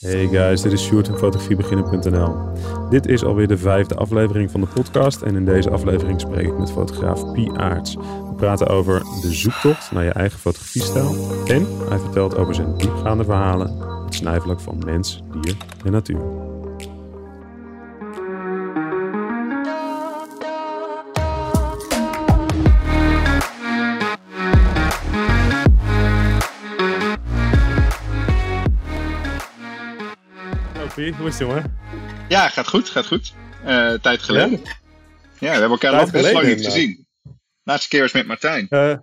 Hey guys, dit is Sjoerd van fotografiebeginnen.nl. Dit is alweer de vijfde aflevering van de podcast en in deze aflevering spreek ik met fotograaf Pie Aarts. We praten over de zoektocht naar je eigen fotografiestijl en hij vertelt over zijn diepgaande verhalen, het snijvlak van mens, dier en natuur. Hoe is het jongen? Ja, gaat goed, gaat goed. Uh, tijd geleden. Ja? we hebben elkaar nog best lang niet gezien. Laatste keer was met Martijn. Uh,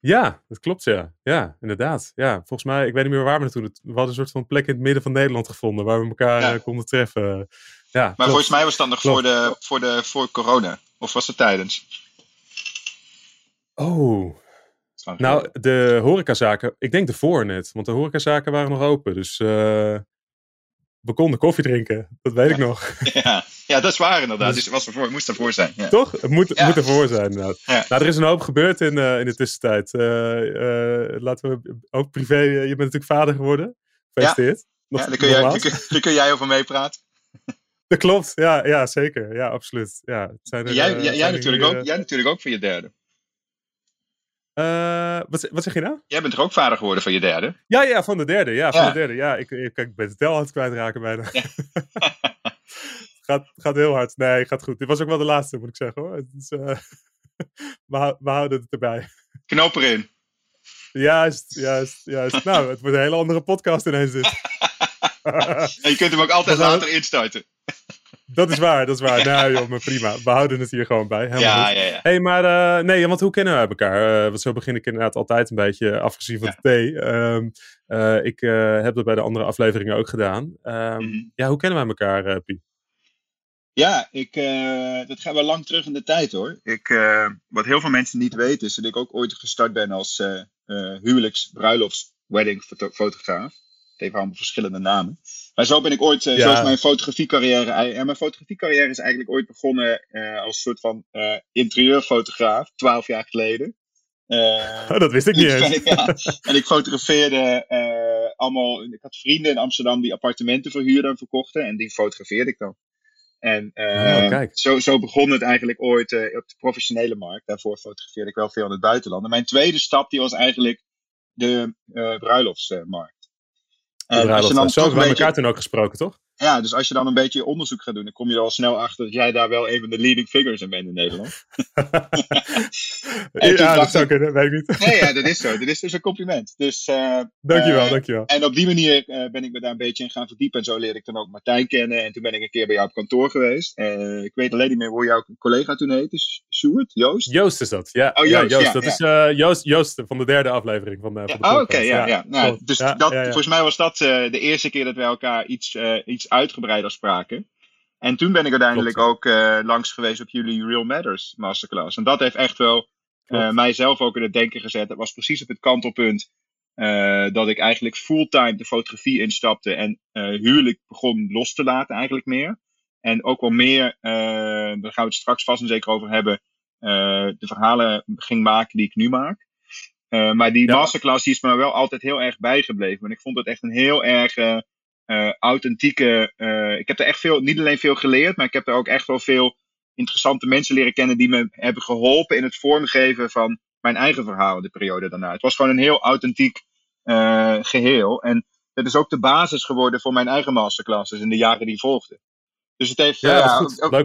ja, dat klopt ja. Ja, inderdaad. Ja, volgens mij, ik weet niet meer waar we naartoe. We hadden een soort van plek in het midden van Nederland gevonden waar we elkaar ja. uh, konden treffen. Ja, maar volgens mij was dat nog voor, de, voor, de, voor corona. Of was het tijdens? Oh. Nou, de horecazaken, ik denk ervoor net, want de horecazaken waren nog open. Dus uh, we konden koffie drinken. Dat weet ik nog. Ja, ja, dat is waar inderdaad. Dus, was ervoor, moest ervoor zijn. Ja. Toch? Het moet, moet ervoor zijn inderdaad. Nou, er is een hoop gebeurd in, uh, in de tussentijd. Uh, uh, laten we ook privé. je bent natuurlijk vader geworden. Gefeliciteerd. Ja, daar, kun jij, daar, kun, jij over meepraten. Dat klopt, ja, ja zeker. Ja, absoluut. Ja, zijn er, jij, jij, natuurlijk ook, jij natuurlijk ook voor je derde. Uh, wat, wat, zeg je nou? Jij bent er ook vader geworden van je derde? Ja, ja, van de derde. Ja, van de derde. Ja, ik, ik, ik ben het tel aan het kwijtraken bijna. Ja. gaat, gaat heel hard. Nee, gaat goed. Dit was ook wel de laatste, moet ik zeggen hoor. Uh, we, we, houden het erbij. Knoop erin. Juist, juist, juist. nou, het wordt een hele andere podcast ineens dit. en je kunt hem ook altijd later instarten. Dat is waar, dat is waar. Nou joh, maar prima. We houden het hier gewoon bij. Helemaal ja, ja, ja. hey, maar uh, nee, want hoe kennen we elkaar? Uh, want zo begin ik inderdaad altijd een beetje afgezien van de thee. Um, uh, ik heb dat bij de andere afleveringen ook gedaan. Um, mm-hmm. Ja, hoe kennen wij elkaar, Pie? Ja, ik, dat gaat wel lang terug in de tijd hoor. Ik, wat heel veel mensen niet weten is dat ik ook ooit gestart ben als huwelijks, bruilofts, wedding fotograaf. Het heeft allemaal verschillende namen. Maar zo ben ik ooit, uh, ja. mijn fotografiecarrière. En mijn fotografiecarrière is eigenlijk ooit begonnen uh, als soort van uh, interieurfotograaf, twaalf jaar geleden. oh, dat wist ik niet eens. ja, en ik fotografeerde allemaal. Ik had vrienden in Amsterdam die appartementen verhuurden en verkochten. En die fotografeerde ik dan. En oh, zo, zo begon het eigenlijk ooit op de professionele markt. Daarvoor fotografeerde ik wel veel in het buitenland. En mijn tweede stap die was eigenlijk de bruiloftsmarkt. En Zo hebben we elkaar toen ook gesproken, toch? Ja, dus als je dan een beetje onderzoek gaat doen, dan kom je er al snel achter dat jij daar wel een van de leading figures in bent in Nederland. ja, dat zou kunnen, weet ik niet. nee, ja, dat is zo. Dat is dus een compliment. Dus, uh, dankjewel, uh, dankjewel. En op die manier uh, ben ik me daar een beetje in gaan verdiepen. En zo leerde ik dan ook Martijn kennen. En toen ben ik een keer bij jou op kantoor geweest. ik weet alleen niet meer hoe jouw collega toen heette. Joost? Joost is dat, ja. Oh, Joost, ja, Joost. dat is Joost, Joost van de derde aflevering van, van de Oh, oké, ja. ja. Nou, dus dat, volgens mij was dat de eerste keer dat wij elkaar iets, iets uitgebreider spraken. En toen ben ik uiteindelijk ook uh, langs geweest op jullie Real Matters masterclass. En dat heeft echt wel uh, mijzelf ook in het denken gezet. Het was precies op het kantelpunt uh, dat ik eigenlijk fulltime de fotografie instapte en huwelijk begon los te laten eigenlijk meer. En ook wel meer, daar gaan we het straks vast en zeker over hebben, de verhalen ging maken die ik nu maak. maar die masterclass die is me wel altijd heel erg bijgebleven. En ik vond het echt een heel erg uh, authentieke. Ik heb er echt veel, niet alleen veel geleerd, maar ik heb er ook echt wel veel interessante mensen leren kennen die me hebben geholpen in het vormgeven van mijn eigen verhaal de periode daarna. Het was gewoon een heel authentiek uh, geheel. En dat is ook de basis geworden voor mijn eigen masterclasses in de jaren die volgden. Dus het heeft. Ja,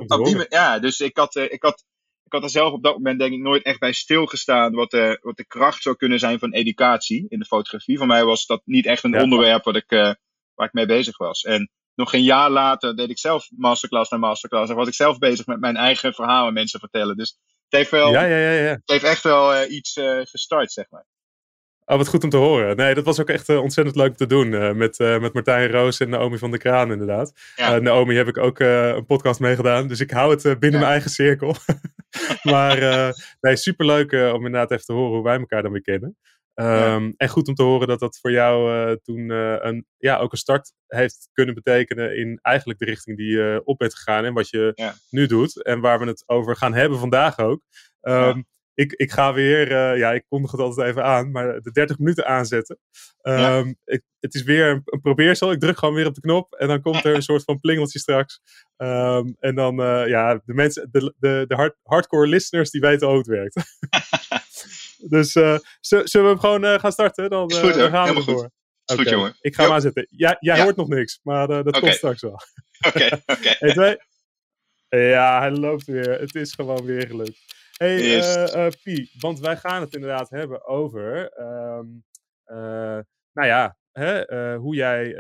op, die, ja dus ik had, ik, had, ik had er zelf op dat moment denk ik nooit echt bij stilgestaan wat de, wat de kracht zou kunnen zijn van educatie in de fotografie. Voor mij was dat niet echt een onderwerp wat ik waar ik mee bezig was. En nog een jaar later deed ik zelf masterclass na masterclass. En was ik zelf bezig met mijn eigen verhaal aan mensen vertellen. Dus het heeft, wel, ja, ja, ja, ja. Het heeft echt wel uh, iets uh, gestart, zeg maar. Oh, wat goed om te horen. Nee, dat was ook echt uh, ontzettend leuk te doen. met, met Martijn Roos en Naomi van der Kraan, inderdaad. Ja. Naomi heb ik ook een podcast meegedaan. Dus ik hou het binnen mijn eigen cirkel. maar nee, superleuk om inderdaad even te horen hoe wij elkaar dan weer kennen. Um, En goed om te horen dat dat voor jou toen een, ja, ook een start heeft kunnen betekenen in eigenlijk de richting die je op bent gegaan en wat je nu doet. En waar we het over gaan hebben vandaag ook. Um, ja. Ik, ik ga weer, uh, ja, ik kondig het altijd even aan, maar de 30 minuten aanzetten. Um, ik, het is weer een, een, probeersel. Ik druk gewoon weer op de knop en dan komt er een soort van plingeltje straks. Um, en dan, uh, ja, de mensen, de, de, de hard, hardcore listeners, die weten hoe het werkt. dus uh, zullen we hem gewoon gaan starten? Dan, goed, dan gaan we ervoor. Goed, okay. jongen. Ik ga hem aanzetten. Ja, jij ja. hoort nog niks, maar dat okay. komt straks wel. Oké, oké. Okay. Ja, hij loopt weer. Het is gewoon weer gelukt. Hey, yes. uh, uh, Pie, want wij gaan het inderdaad hebben over, um, uh, nou ja, hè, hoe jij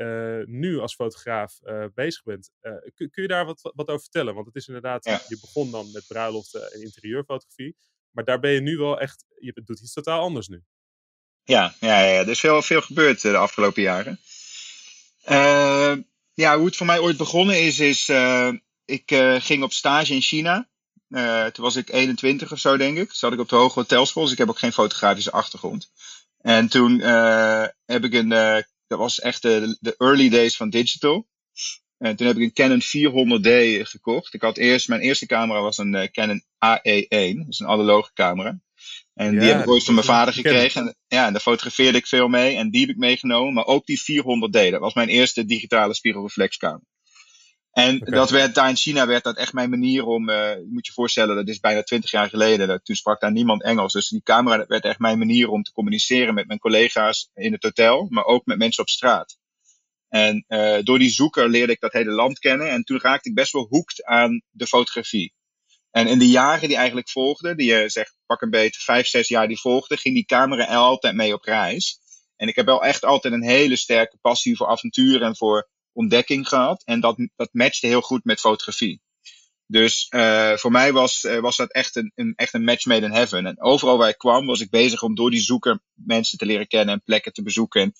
nu als fotograaf bezig bent. Kun, kun, je daar wat, wat over vertellen? Want het is inderdaad, ja. je begon dan met bruiloften en interieurfotografie, maar daar ben je nu wel echt, je doet iets totaal anders nu. Ja, ja, ja er is veel, veel gebeurd de afgelopen jaren. ja, hoe het voor mij ooit begonnen is, is ik ging op stage in China. Uh, toen was ik 21 of zo, denk ik. Zat ik op de Hoge Hotelschool, dus ik heb ook geen fotografische achtergrond. En toen uh, heb ik een, uh, dat was echt de, de early days van digital. En toen heb ik een Canon 400D gekocht. Ik had eerst, mijn eerste camera was een Canon AE1, dus een analoge camera. En ja, die heb ik ooit van mijn vader gekregen. En, ja, en daar fotografeerde ik veel mee. En die heb ik meegenomen. Maar ook die 400D. Dat was mijn eerste digitale spiegelreflexcamera. En dat werd, daar in China werd dat echt mijn manier om, uh, je moet je voorstellen, dat is bijna twintig jaar geleden. Dat, toen sprak daar niemand Engels. Dus die camera werd echt mijn manier om te communiceren met mijn collega's in het hotel, maar ook met mensen op straat. En uh, door die zoeker leerde ik dat hele land kennen. En toen raakte ik best wel hoekt aan de fotografie. En in de jaren die eigenlijk volgden, die je zegt pak een beetje vijf, zes jaar die volgden, ging die camera altijd mee op reis. En ik heb wel echt altijd een hele sterke passie voor avontuur en voor ontdekking gehad. En dat, dat matchte heel goed met fotografie. Dus uh, voor mij was, uh, was dat echt een, een, echt een match made in heaven. En overal waar ik kwam, was ik bezig om door die zoeker mensen te leren kennen en plekken te bezoeken.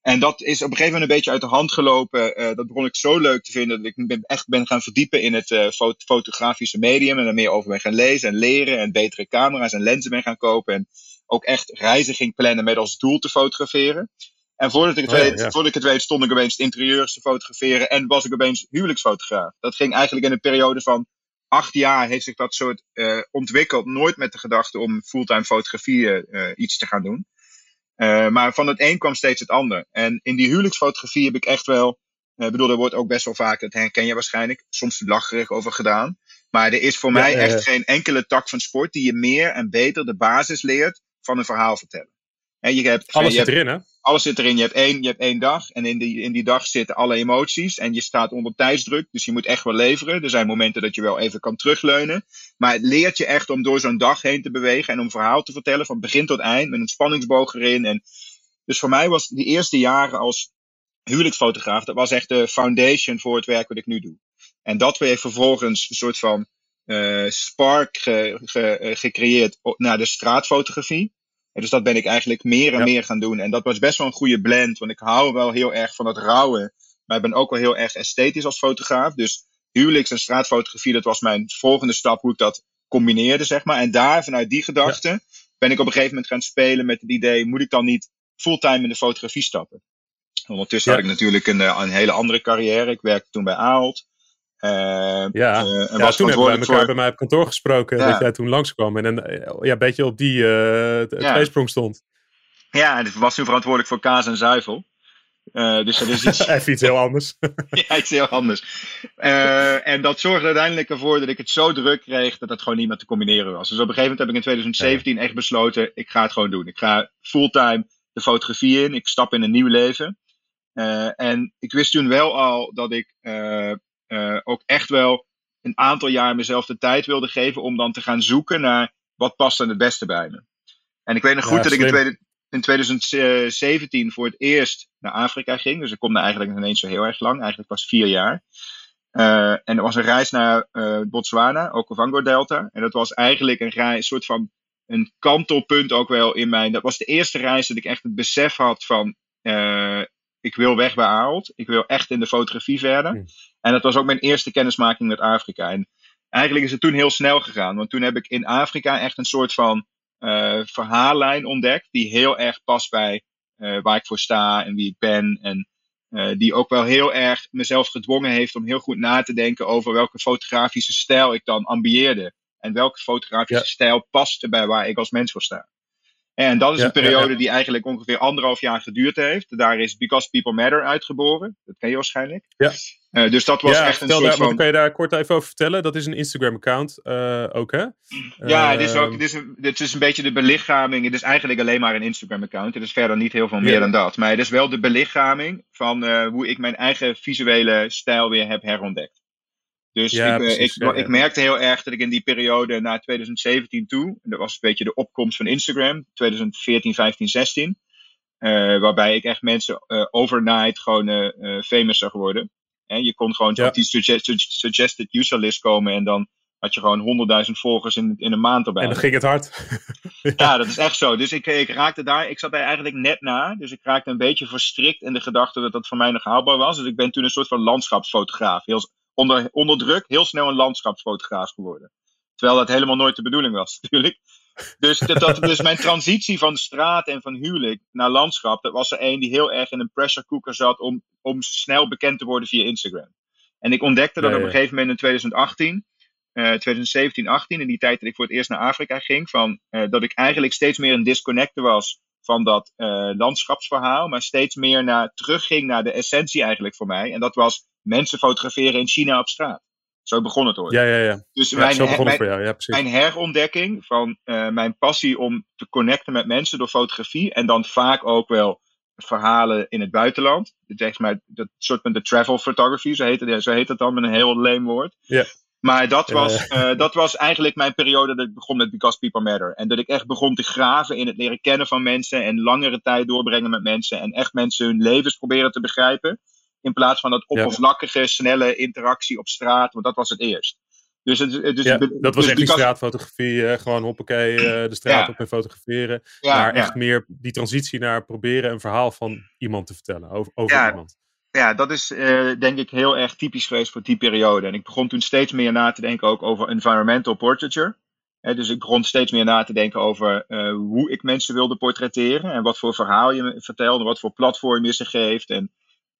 En dat is op een gegeven moment een beetje uit de hand gelopen. Uh, dat begon ik zo leuk te vinden dat ik ben, echt ben gaan verdiepen in het fot fotografische medium. En er meer over ben gaan lezen en leren. En betere camera's en lenzen ben gaan kopen. En ook echt reizen ging plannen met als doel te fotograferen. En voordat ik, het oh, weet, voordat ik het weet, stond ik opeens interieurs te fotograferen en was ik opeens huwelijksfotograaf. Dat ging eigenlijk in een periode van acht jaar heeft zich dat soort uh, ontwikkeld. Nooit met de gedachte om fulltime fotografie uh, iets te gaan doen. Uh, maar van het een kwam steeds het ander. En in die huwelijksfotografie heb ik echt wel. Ik bedoel, er wordt ook best wel vaak, dat herken je waarschijnlijk, soms lacherig over gedaan. Maar er is voor ja, mij echt geen enkele tak van sport die je meer en beter de basis leert van een verhaal vertellen. En je hebt, Alles je zit erin, hè? Alles zit erin. Je hebt één, je hebt één dag en in die, in die dag zitten alle emoties en je staat onder tijdsdruk. Dus je moet echt wel leveren. Er zijn momenten dat je wel even kan terugleunen. Maar het leert je echt om door zo'n dag heen te bewegen en om verhaal te vertellen van begin tot eind met een spanningsboog erin. En dus voor mij was die eerste jaren als huwelijksfotograaf, dat was echt de foundation voor het werk wat ik nu doe. En dat heeft vervolgens een soort van uh, spark ge, gecreëerd naar de straatfotografie dus dat ben ik eigenlijk meer en meer gaan doen. En dat was best wel een goede blend, want ik hou wel heel erg van het rauwe. Maar ik ben ook wel heel erg esthetisch als fotograaf. Dus huwelijks- en straatfotografie, dat was mijn volgende stap, hoe ik dat combineerde, zeg maar. En daar, vanuit die gedachte, ben ik op een gegeven moment gaan spelen met het idee, moet ik dan niet fulltime in de fotografie stappen? Ondertussen had ik natuurlijk een, eh, een hele andere carrière. Ik werkte toen bij Ahold. Uh, ja, en ja, toen hebben we elkaar voor... bij mij op kantoor gesproken. Ja. Dat jij toen langskwam en een, ja, beetje op die tweesprong stond. Ja, en was toen verantwoordelijk voor kaas en zuivel. dus dat is iets... Even iets heel anders. ja, iets heel anders. en dat zorgde uiteindelijk ervoor dat ik het zo druk kreeg dat het gewoon niet meer te combineren was. Dus op een gegeven moment heb ik in 2017 echt besloten, ik ga het gewoon doen. Ik ga fulltime de fotografie in. Ik stap in een nieuw leven. en ik wist toen wel al dat ik uh, ook echt wel een aantal jaar mezelf de tijd wilde geven om dan te gaan zoeken naar wat past dan het beste bij me. En ik weet nog goed ja, dat ik in, tweede, in 2017 voor het eerst naar Afrika ging. Dus ik kom daar eigenlijk ineens zo heel erg lang, eigenlijk pas vier jaar. Uh, en er was een reis naar uh, Botswana, Okavango Delta. En dat was eigenlijk een, reis, soort van een kantelpunt ook wel in mijn. Dat was de eerste reis dat ik echt het besef had van. Uh, ik wil weg bij Ahold. Ik wil echt in de fotografie verder. Hmm. En dat was ook mijn eerste kennismaking met Afrika. En eigenlijk is het toen heel snel gegaan. Want toen heb ik in Afrika echt een soort van uh, verhaallijn ontdekt. Die heel erg past bij uh, waar ik voor sta en wie ik ben. En uh, die ook wel heel erg mezelf gedwongen heeft om heel goed na te denken over welke fotografische stijl ik dan ambieerde. En welke fotografische stijl past bij waar ik als mens voor sta. En dat is een periode die eigenlijk ongeveer anderhalf jaar geduurd heeft. Daar is Because People Matter uitgeboren. Dat ken je waarschijnlijk. Ja. Uh, dus dat was echt een soort daar, van... Kan je daar kort even over vertellen? Dat is een Instagram-account uh, ook, hè? Ja, uh, dit, is ook, dit, is een, dit is een beetje de belichaming. Het is eigenlijk alleen maar een Instagram-account. Het is verder niet heel veel meer dan dat. Maar het is wel de belichaming van hoe ik mijn eigen visuele stijl weer heb herontdekt. Dus ik, ik, ik, merkte heel erg dat ik in die periode na 2017 toe, dat was een beetje de opkomst van Instagram, 2014, 15, 16, waarbij ik echt mensen overnight gewoon famous zag worden. En je kon gewoon op die suggested user list komen en dan had je gewoon 100.000 volgers in, in een maand erbij. En dan ging het hard. ja. dat is echt zo. Dus ik, ik raakte daar, ik zat daar eigenlijk net na. Dus ik raakte een beetje verstrikt in de gedachte dat dat voor mij nog haalbaar was. Dus ik ben toen een soort van landschapsfotograaf. Heel, onder, onder druk heel snel een landschapsfotograaf geworden. Terwijl dat helemaal nooit de bedoeling was, natuurlijk. Dus, dat, dat, dus mijn transitie van straat en van huwelijk naar landschap, dat was er één die heel erg in een pressure cooker zat om, om snel bekend te worden via Instagram. En ik ontdekte dat op een gegeven moment in 2018, uh, 2017, 18, in die tijd dat ik voor het eerst naar Afrika ging, van, uh, dat ik eigenlijk steeds meer een disconnecte was van dat uh, landschapsverhaal, maar steeds meer naar, terugging naar de essentie eigenlijk voor mij. En dat was mensen fotograferen in China op straat. Zo begon het ooit. Ja, ja, ja. Dus ja, mijn, zo begon mijn, voor jou. Ja, precies. mijn herontdekking van uh, mijn passie om te connecten met mensen door fotografie. En dan vaak ook wel verhalen in het buitenland. Zeg maar, dat soort van de travel photography, zo heet, het, zo heet dan met een heel leem woord. Ja. Maar dat was, uh, dat was eigenlijk mijn periode dat ik begon met Because People Matter. En dat ik echt begon te graven in het leren kennen van mensen. En langere tijd doorbrengen met mensen. En echt mensen hun levens proberen te begrijpen. In plaats van dat oppervlakkige, snelle interactie op straat. Want dat was het eerst. Dus het, dus ja, dat was dus echt die straatfotografie. Uh, gewoon hoppakee, uh, de straat ja. op en fotograferen. Ja, maar echt meer die transitie naar proberen een verhaal van iemand te vertellen. Over, over iemand. Ja, dat is uh, denk ik heel erg typisch geweest voor die periode. En ik begon toen steeds meer na te denken ook over environmental portraiture. dus ik begon steeds meer na te denken over hoe ik mensen wilde portretteren. En wat voor verhaal je vertelde, wat voor platform je ze geeft. En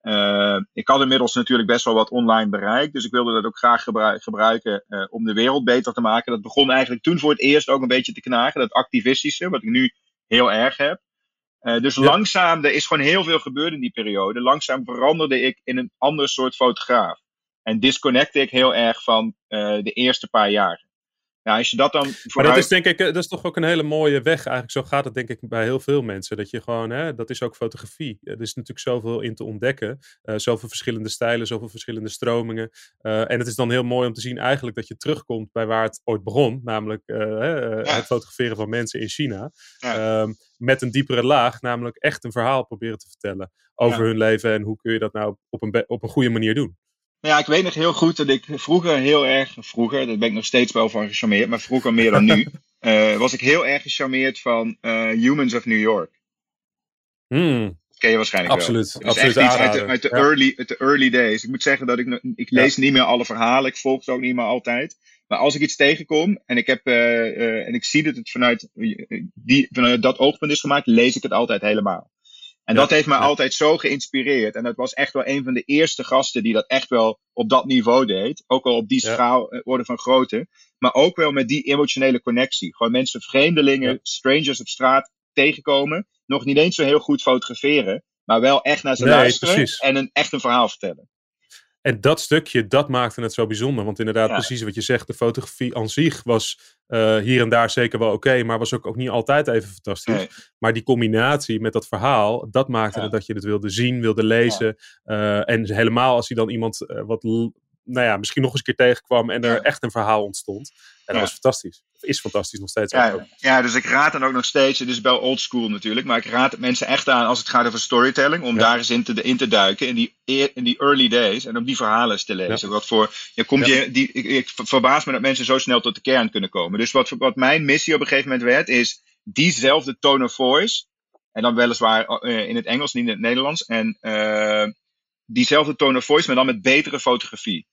uh, ik had inmiddels natuurlijk best wel wat online bereik, dus ik wilde dat ook graag gebruik, gebruiken uh, om de wereld beter te maken. Dat begon eigenlijk toen voor het eerst ook een beetje te knagen, dat activistische, wat ik nu heel erg heb. Uh, dus ja. langzaam, er is gewoon heel veel gebeurd in die periode. Langzaam veranderde ik in een ander soort fotograaf. En disconnecte ik heel erg van de eerste paar jaren. Nou, als je dat dan vooruit... Maar dat is denk ik, dat is toch ook een hele mooie weg eigenlijk. Zo gaat het denk ik bij heel veel mensen. Dat je gewoon, hè, dat is ook fotografie. Er is natuurlijk zoveel in te ontdekken. Uh, zoveel verschillende stijlen, zoveel verschillende stromingen. Uh, en het is dan heel mooi om te zien eigenlijk dat je terugkomt bij waar het ooit begon. Namelijk uh, ja. het fotograferen van mensen in China. Ja. Um, met een diepere laag, namelijk echt een verhaal proberen te vertellen over ja. hun leven. En hoe kun je dat nou op een, op een goede manier doen. Ja, ik weet nog heel goed dat ik vroeger heel erg, vroeger, daar ben ik nog steeds wel van gecharmeerd, maar vroeger meer dan nu, uh, was ik heel erg gecharmeerd van uh, Humans of New York. Mm. Dat ken je waarschijnlijk absoluut, wel. Absoluut, echt iets uit de, uit de, ja. early, uit de early days. Ik moet zeggen dat ik, ik lees ja. niet meer alle verhalen, ik volg het ook niet meer altijd. Maar als ik iets tegenkom en ik, heb, uh, en ik zie dat het vanuit, die, vanuit dat oogpunt is gemaakt, lees ik het altijd helemaal. En ja, dat heeft mij ja. altijd zo geïnspireerd. En dat was echt wel een van de eerste gasten die dat echt wel op dat niveau deed. Ook al op die schaal, ja. orde van grootte. Maar ook wel met die emotionele connectie. Gewoon mensen, vreemdelingen, strangers op straat tegenkomen. Nog niet eens zo heel goed fotograferen. Maar wel echt naar ze nee, luisteren. Precies. En een, echt een verhaal vertellen. En dat stukje, dat maakte het zo bijzonder. Want inderdaad, ja. precies wat je zegt, de fotografie aan zich was uh, hier en daar zeker wel oké, okay, maar was ook, ook niet altijd even fantastisch. Nee. Maar die combinatie met dat verhaal, dat maakte ja. het dat je het wilde zien, wilde lezen. Ja. Uh, en helemaal als hij dan iemand uh, wat, nou ja, misschien nog eens een keer tegenkwam en er echt een verhaal ontstond. En dat was fantastisch. Is fantastisch nog steeds. Ja, ja, dus ik raad dan ook nog steeds, het is wel old school natuurlijk, maar ik raad mensen echt aan als het gaat over storytelling, om daar eens in te, in te duiken, in die, in die early days, en om die verhalen eens te lezen. Wat voor, je komt je, die, ik, ik verbaas me dat mensen zo snel tot de kern kunnen komen. Dus wat, wat mijn missie op een gegeven moment werd, is diezelfde tone of voice, en dan weliswaar uh, in het Engels, niet in het Nederlands, en uh, diezelfde tone of voice, maar dan met betere fotografie.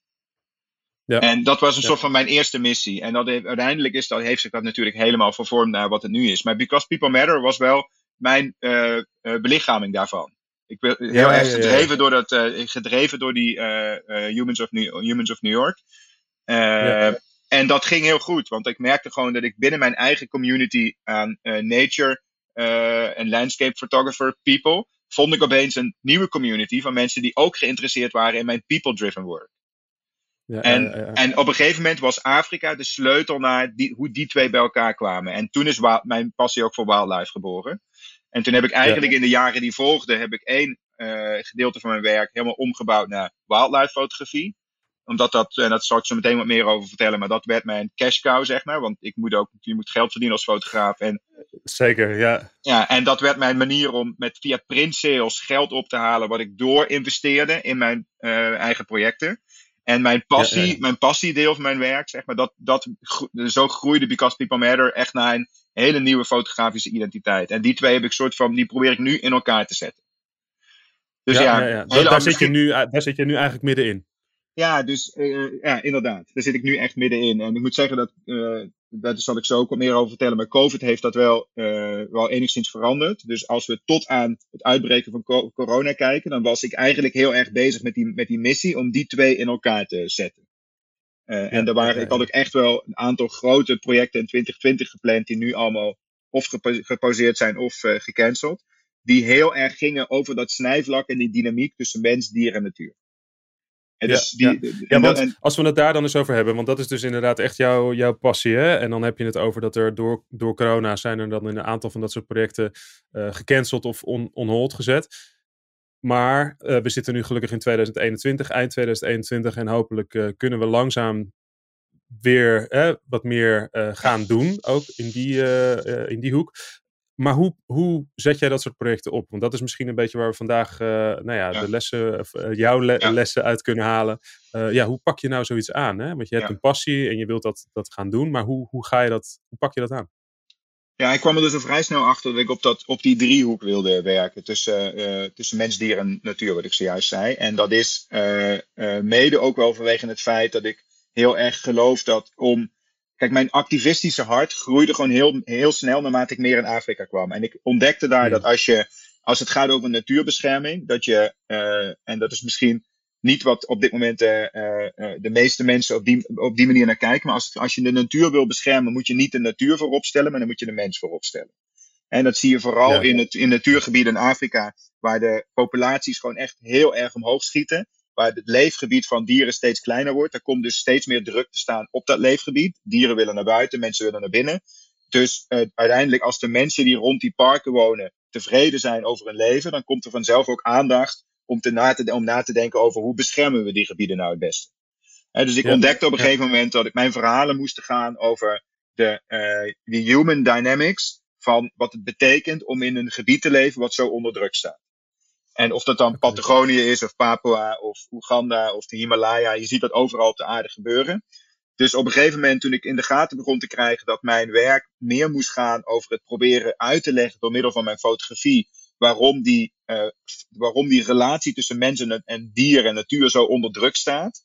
Ja. En dat was een ja. soort van mijn eerste missie. En dat heeft, uiteindelijk is dat, heeft zich dat natuurlijk helemaal vervormd naar wat het nu is. Maar Because People Matter was wel mijn uh, uh, belichaming daarvan. Ik ben heel ja, erg gedreven, Door dat, uh, gedreven door die Humans, of New, Humans of New York. en dat ging heel goed, want ik merkte gewoon dat ik binnen mijn eigen community aan nature en landscape photographer people, vond ik opeens een nieuwe community van mensen die ook geïnteresseerd waren in mijn people-driven work. Ja, en, en op een gegeven moment was Afrika de sleutel naar die, hoe die twee bij elkaar kwamen. En toen is mijn passie ook voor wildlife geboren. En toen heb ik eigenlijk in de jaren die volgden, heb ik één uh, gedeelte van mijn werk helemaal omgebouwd naar wildlife fotografie omdat dat, en dat zal ik zo meteen wat meer over vertellen, maar dat werd mijn cash cow, zeg maar. Want ik moet ook, je moet geld verdienen als fotograaf. En, Zeker, ja. Ja, en dat werd mijn manier om met via print sales geld op te halen, wat ik door investeerde in mijn uh, eigen projecten. En mijn passie, mijn passiedeel van mijn werk, zeg maar, dat, dat, zo groeide Because People Matter echt naar een hele nieuwe fotografische identiteit. En die twee heb ik soort van, die probeer ik nu in elkaar te zetten. Dus ja, ja, ja. Daar, zit je nu, daar zit je nu eigenlijk middenin. Ja, dus uh, ja, inderdaad. Daar zit ik nu echt middenin. En ik moet zeggen dat, uh, daar zal ik zo ook wat meer over vertellen. Maar COVID heeft dat wel, uh, wel enigszins veranderd. Dus als we tot aan het uitbreken van corona kijken, dan was ik eigenlijk heel erg bezig met die, met die missie om die twee in elkaar te zetten. Ja, en daar waren, ik had ook echt wel een aantal grote projecten in 2020 gepland, die nu allemaal of gepauzeerd zijn of gecanceld. Die heel erg gingen over dat snijvlak en die dynamiek tussen mens, dier en natuur. Dus ja, die, ja. want als we het daar dan eens over hebben, want dat is dus inderdaad echt jouw, jouw passie. Hè? En dan heb je het over dat er door, door corona zijn er dan een aantal van dat soort projecten uh, gecanceld of on, on hold gezet. Maar uh, we zitten nu gelukkig in 2021, eind 2021. En hopelijk uh, kunnen we langzaam weer wat meer gaan doen, ook in die, in die hoek. Maar hoe, hoe zet jij dat soort projecten op? Want dat is misschien een beetje waar we vandaag uh, nou ja, de lessen, uh, jouw lessen uit kunnen halen. Uh, ja, hoe pak je nou zoiets aan? Hè? Want je hebt een passie en je wilt dat, dat gaan doen. Maar hoe, hoe, ga je dat, hoe pak je dat aan? Ja, ik kwam er dus al vrij snel achter dat ik op, dat, op die driehoek wilde werken. Tussen, tussen mens, dier en natuur, wat ik zojuist zei. En dat is mede ook wel vanwege het feit dat ik heel erg geloof dat om Kijk, mijn activistische hart groeide gewoon heel, heel snel naarmate ik meer in Afrika kwam. En ik ontdekte daar dat als je, als het gaat over natuurbescherming, dat je, uh, en dat is misschien niet wat op dit moment uh, uh, de meeste mensen op die, op die manier naar kijken, maar als, als je de natuur wil beschermen, moet je niet de natuur voorop stellen, maar dan moet je de mens voorop stellen. En dat zie je vooral in, het, in natuurgebieden in Afrika, waar de populaties gewoon echt heel erg omhoog schieten waar het leefgebied van dieren steeds kleiner wordt. Er komt dus steeds meer druk te staan op dat leefgebied. Dieren willen naar buiten, mensen willen naar binnen. Dus uh, uiteindelijk, als de mensen die rond die parken wonen tevreden zijn over hun leven, dan komt er vanzelf ook aandacht om, te na, te, om na te denken over hoe beschermen we die gebieden nou het beste. Dus ik ontdekte op een gegeven moment dat ik mijn verhalen moesten gaan over de, uh, de human dynamics van wat het betekent om in een gebied te leven wat zo onder druk staat. En of dat dan Patagonië is, of Papua, of Oeganda, of de Himalaya, je ziet dat overal op de aarde gebeuren. Dus op een gegeven moment, toen ik in de gaten begon te krijgen dat mijn werk meer moest gaan over het proberen uit te leggen door middel van mijn fotografie, waarom die, uh, waarom die relatie tussen mensen en, en dier en natuur zo onder druk staat,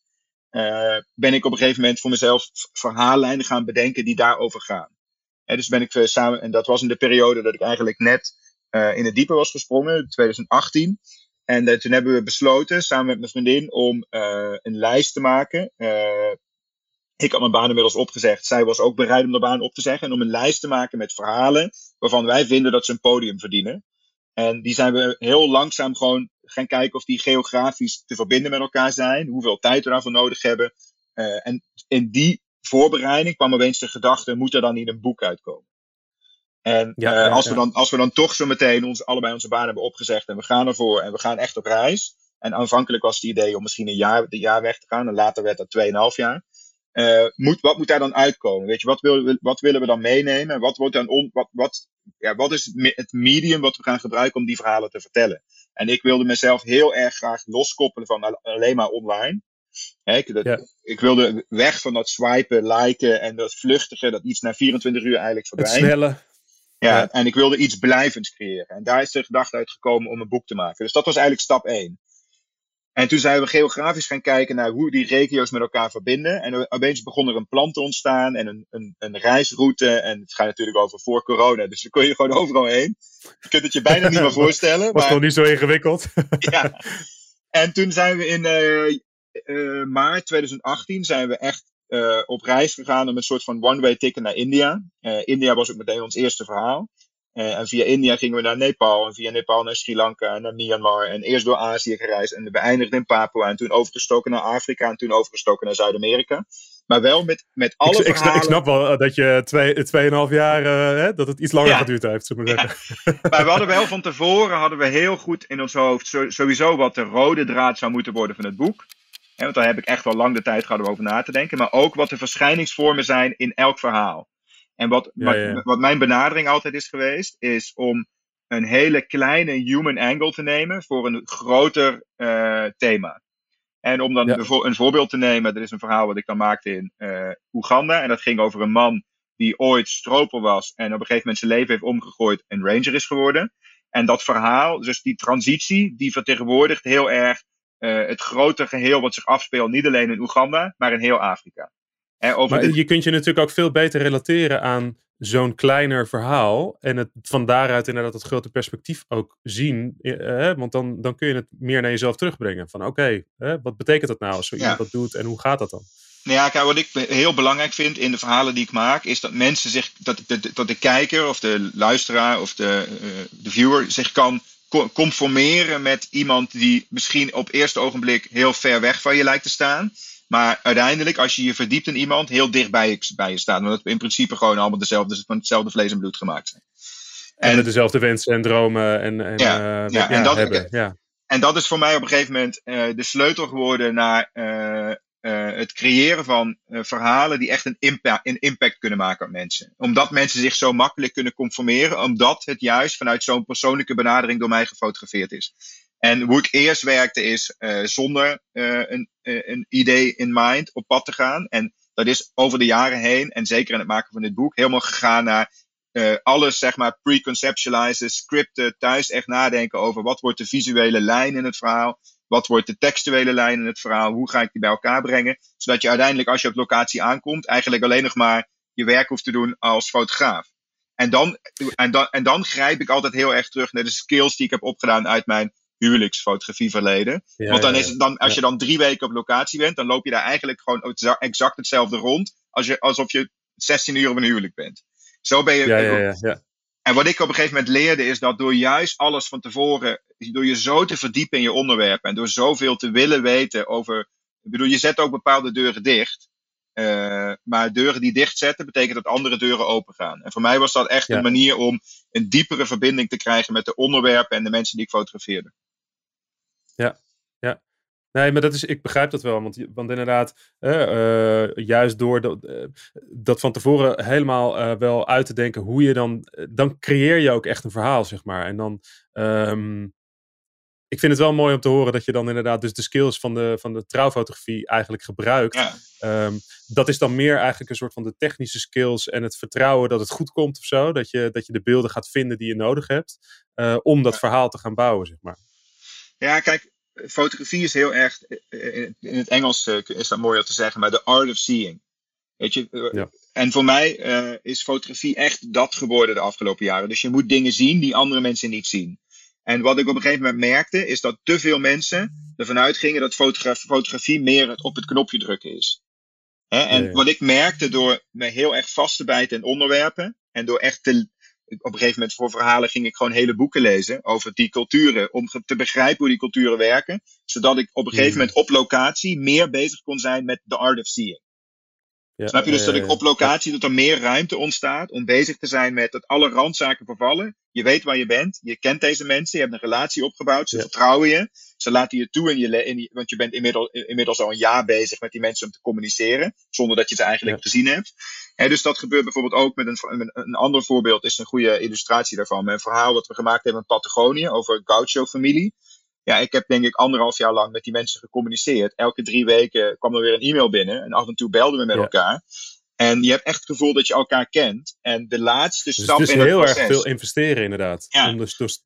uh, ben ik op een gegeven moment voor mezelf verhaallijnen gaan bedenken die daarover gaan. En dus ben ik uh, samen, en dat was in de periode dat ik eigenlijk net uh, in het diepe was gesprongen, 2018. En uh, toen hebben we besloten, samen met mijn vriendin, om uh, een lijst te maken. ik had mijn baan inmiddels opgezegd. Zij was ook bereid om de baan op te zeggen. En om een lijst te maken met verhalen waarvan wij vinden dat ze een podium verdienen. En die zijn we heel langzaam gewoon gaan kijken of die geografisch te verbinden met elkaar zijn. Hoeveel tijd we daarvoor nodig hebben. en in die voorbereiding kwam opeens de gedachte, moet er dan niet een boek uitkomen? En ja, uh, als, We dan, als we dan toch zo meteen ons, allebei onze baan hebben opgezegd en we gaan ervoor en we gaan echt op reis. En aanvankelijk was het idee om misschien een jaar, een jaar weg te gaan en later werd dat 2,5 jaar. Uh, moet, wat moet daar dan uitkomen? Weet je, wat, wil, wat willen we dan meenemen? Wat, wordt dan on, wat, wat, ja, wat is het medium wat we gaan gebruiken om die verhalen te vertellen? En ik wilde mezelf heel erg graag loskoppelen van alleen maar online. ik, dat, ja. ik, wilde weg van dat swipen, liken en dat vluchtige, dat iets na 24 uur eigenlijk verdwijnt. Het snelle. Ja, en ik wilde iets blijvends creëren. En daar is de gedachte uitgekomen om een boek te maken. Dus dat was eigenlijk stap 1. En toen zijn we geografisch gaan kijken naar hoe die regio's met elkaar verbinden. En opeens begon er een plan te ontstaan en een, een, een reisroute. En het gaat natuurlijk over voor corona, dus dan kon je gewoon overal heen. Je kunt het je bijna niet meer voorstellen. Was gewoon niet zo ingewikkeld. ja. En toen zijn we in uh, uh, maart 2018 zijn we echt op reis gegaan om een soort van one-way ticket naar India. India was ook meteen ons eerste verhaal. en via India gingen we naar Nepal en via Nepal naar Sri Lanka en naar Myanmar. En eerst door Azië gereisd en beëindigd in Papua en toen overgestoken naar Afrika en toen overgestoken naar Zuid-Amerika. Maar wel met, met alle ik, verhalen... Ik snap wel dat je twee, tweeënhalf jaar, uh, hè, dat het iets langer geduurd heeft, zeggen. Maar we hadden wel van tevoren, hadden we heel goed in ons hoofd sowieso wat de rode draad zou moeten worden van het boek. Want daar heb ik echt wel lang de tijd gehad om over na te denken. Maar ook wat de verschijningsvormen zijn in elk verhaal. En wat, wat, wat, mijn benadering altijd is geweest, is om een hele kleine human angle te nemen voor een groter uh, thema. En om dan een voorbeeld te nemen, er is een verhaal wat ik dan maakte in uh, Oeganda. En dat ging over een man die ooit stroper was en op een gegeven moment zijn leven heeft omgegooid en ranger is geworden. En dat verhaal, dus die transitie, die vertegenwoordigt heel erg uh, het grote geheel wat zich afspeelt, niet alleen in Oeganda, maar in heel Afrika. over maar je kunt je natuurlijk ook veel beter relateren aan zo'n kleiner verhaal en het van daaruit inderdaad het grote perspectief ook zien. Eh, want dan, dan kun je het meer naar jezelf terugbrengen. Van oké, wat betekent dat nou als zo iemand dat doet en hoe gaat dat dan? Nou ja, kijk, wat ik heel belangrijk vind in de verhalen die ik maak, is dat mensen zich, dat, de, dat de kijker of de luisteraar of de, uh, de viewer zich kan conformeren met iemand die misschien op eerste ogenblik heel ver weg van je lijkt te staan. Maar uiteindelijk, als je je verdiept in iemand, heel dicht bij je, bij je staat. Omdat we in principe gewoon allemaal dezelfde, van hetzelfde vlees en bloed gemaakt zijn. En, en dezelfde wensen en dromen en, en, ja, uh, ja, en dat, hebben. Ja. En dat is voor mij op een gegeven moment uh, de sleutel geworden naar uh, het creëren van verhalen die echt een impact, impact kunnen maken op mensen. Omdat mensen zich zo makkelijk kunnen conformeren, omdat het juist vanuit zo'n persoonlijke benadering door mij gefotografeerd is. En hoe ik eerst werkte is uh, zonder een, een idee in mind op pad te gaan. En dat is over de jaren heen, en zeker in het maken van dit boek, helemaal gegaan naar alles, zeg maar, preconceptualizen, scripten, thuis echt nadenken over wat wordt de visuele lijn in het verhaal. Wat wordt de textuele lijn in het verhaal? Hoe ga ik die bij elkaar brengen? Zodat je uiteindelijk, als je op locatie aankomt, eigenlijk alleen nog maar je werk hoeft te doen als fotograaf. En dan, en dan, en dan grijp ik altijd heel erg terug naar de skills die ik heb opgedaan uit mijn huwelijksfotografie verleden. Want dan is het dan, als je dan drie weken op locatie bent, dan loop je daar eigenlijk gewoon exact hetzelfde rond. Als je, alsof je 16 uur op een huwelijk bent. Zo ben je. Ja, ja, ja, En wat ik op een gegeven moment leerde is dat door juist alles van tevoren, door je zo te verdiepen in je onderwerp en door zoveel te willen weten over. Ik bedoel, je zet ook bepaalde deuren dicht. Uh, maar deuren die dicht zetten, betekent dat andere deuren open gaan. En voor mij was dat echt een manier om een diepere verbinding te krijgen met de onderwerpen en de mensen die ik fotografeerde. Ja. Nee, maar dat is, ik begrijp dat wel. Want, want inderdaad, uh, juist door dat, uh, dat van tevoren helemaal wel uit te denken hoe je dan. dan creëer je ook echt een verhaal, zeg maar. En dan. Um, ik vind het wel mooi om te horen dat je dan inderdaad dus de skills van de, van de trouwfotografie eigenlijk gebruikt. Ja. Um, dat is dan meer eigenlijk een soort van de technische skills en het vertrouwen dat het goed komt of zo. Dat je, dat je de beelden gaat vinden die je nodig hebt om dat verhaal te gaan bouwen, zeg maar. Ja, kijk, fotografie is heel erg, in het Engels eh, is dat mooi om te zeggen, maar de art of seeing. Weet je, eh, ja. en voor mij uh, is fotografie echt dat geworden de afgelopen jaren. Dus je moet dingen zien die andere mensen niet zien. En wat ik op een gegeven moment merkte, is dat te veel mensen ervan uitgingen dat fotografie, fotografie meer op het knopje drukken is. Hè? En ja, wat ik merkte door me heel erg vast te bijten in onderwerpen en door echt te, op een gegeven moment voor verhalen ging ik gewoon hele boeken lezen over die culturen. Om te begrijpen hoe die culturen werken. Zodat ik op een gegeven hmm. moment op locatie meer bezig kon zijn met the art of seeing. Ja, Snap je dus dat ik op locatie dat er meer ruimte ontstaat om bezig te zijn met dat alle randzaken vervallen. Je weet waar je bent, je kent deze mensen, je hebt een relatie opgebouwd, ze vertrouwen je. Ze laten je toe in je, in want je bent inmiddels, inmiddels al een jaar bezig met die mensen om te communiceren, zonder dat je ze eigenlijk gezien hebt. En dus dat gebeurt bijvoorbeeld ook met een, een ander voorbeeld, is een goede illustratie daarvan. Een verhaal dat we gemaakt hebben in Patagonië over een Gaucho-familie. Ja, ik heb denk ik anderhalf jaar lang met die mensen gecommuniceerd. Elke drie weken kwam er weer een e-mail binnen en af en toe belden we met elkaar. En je hebt echt het gevoel dat je elkaar kent. En de laatste dus stap dus in het heel proces... erg veel investeren inderdaad. Om dus, dus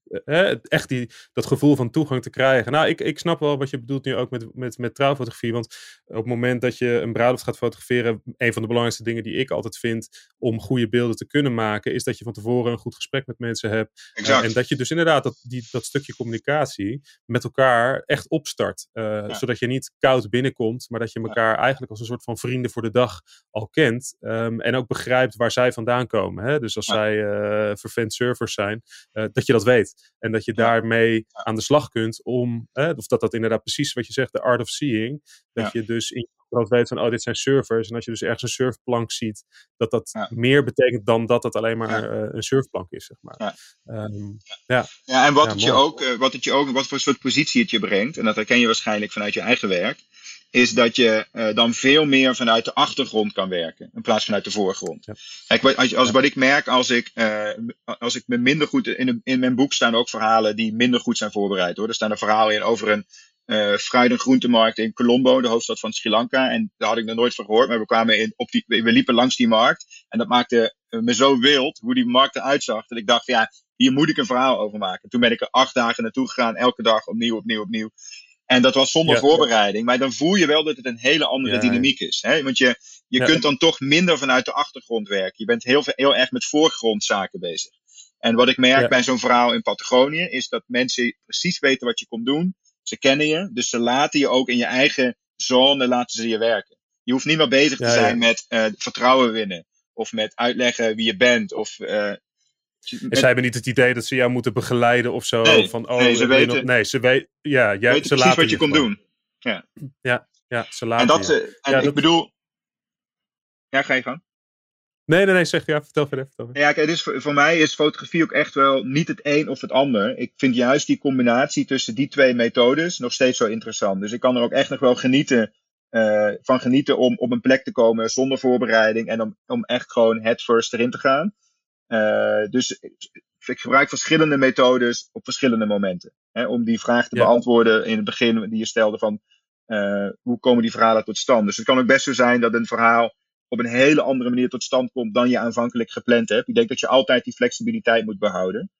echt die, dat gevoel van toegang te krijgen. Nou, ik, ik snap wel wat je bedoelt nu ook met, met, met trouwfotografie. Want op het moment dat je een bruiloft gaat fotograferen... een van de belangrijkste dingen die ik altijd vind... om goede beelden te kunnen maken... is dat je van tevoren een goed gesprek met mensen hebt. Exact. en dat je dus inderdaad dat, die, dat stukje communicatie... met elkaar echt opstart. Uh, Zodat je niet koud binnenkomt... maar dat je elkaar eigenlijk als een soort van vrienden voor de dag al kent. Um, en ook begrijpt waar zij vandaan komen. Hè? Dus als ja. zij uh, vervent servers zijn, uh, dat je dat weet. En dat je ja. daarmee aan de slag kunt om, uh, of dat dat inderdaad precies wat je zegt, de art of seeing. Dat je dus in je weet van, oh, dit zijn servers. En als je dus ergens een surfplank ziet, dat dat meer betekent dan dat het alleen maar een surfplank is, zeg maar. Um, ja. ja, en wat, het je ook, wat het je ook, wat voor soort positie het je brengt, en dat herken je waarschijnlijk vanuit je eigen werk, is dat je uh, dan veel meer vanuit de achtergrond kan werken, in plaats vanuit de voorgrond. Ja. Kijk, als, als, wat ik merk als ik, uh, als ik me minder goed, in, in mijn boek staan ook verhalen die minder goed zijn voorbereid hoor. Er staan er verhalen in over een uh, fruit- en groentemarkt in Colombo, de hoofdstad van Sri Lanka. En daar had ik nog nooit van gehoord, maar we kwamen in, op die, we liepen langs die markt. En dat maakte me zo wild, hoe die markt eruit zag, dat ik dacht, ja, hier moet ik een verhaal over maken. Toen ben ik er acht dagen naartoe gegaan, elke dag opnieuw, opnieuw, opnieuw. En dat was zonder ja. voorbereiding. Maar dan voel je wel dat het een hele andere ja. dynamiek is. Hè? Want je, je ja. kunt dan toch minder vanuit de achtergrond werken. Je bent heel, heel erg met voorgrondzaken bezig. En wat ik merk bij zo'n verhaal in Patagonië is dat mensen precies weten wat je komt doen. Ze kennen je, dus ze laten je ook in je eigen zone laten ze je werken. Je hoeft niet meer bezig te zijn met uh, vertrouwen winnen. Of met uitleggen wie je bent. Of uh, en zij hebben niet het idee dat ze jou moeten begeleiden of zo. Nee, van, oh, nee ze weten. Nog, nee, ze weten. Ja, jij, weet ze precies wat je komt doen. Ja. ja, ja, ze laten. En, dat, je. en ja, ik dat... bedoel. Ja, ga je gang. Nee, nee, nee, zeg ja, vertel verder. Vertel verder. Ja, kijk, het is, voor, voor mij is fotografie ook echt wel niet het een of het ander. Ik vind juist die combinatie tussen die twee methodes nog steeds zo interessant. Dus ik kan er ook echt nog wel genieten, uh, van genieten om op een plek te komen zonder voorbereiding en om, om echt gewoon head first erin te gaan. Uh, dus ik gebruik verschillende methodes op verschillende momenten. Hè, om die vraag te ja. beantwoorden in het begin die je stelde van uh, hoe komen die verhalen tot stand. Dus het kan ook best zo zijn dat een verhaal op een hele andere manier tot stand komt dan je aanvankelijk gepland hebt. Ik denk dat je altijd die flexibiliteit moet behouden.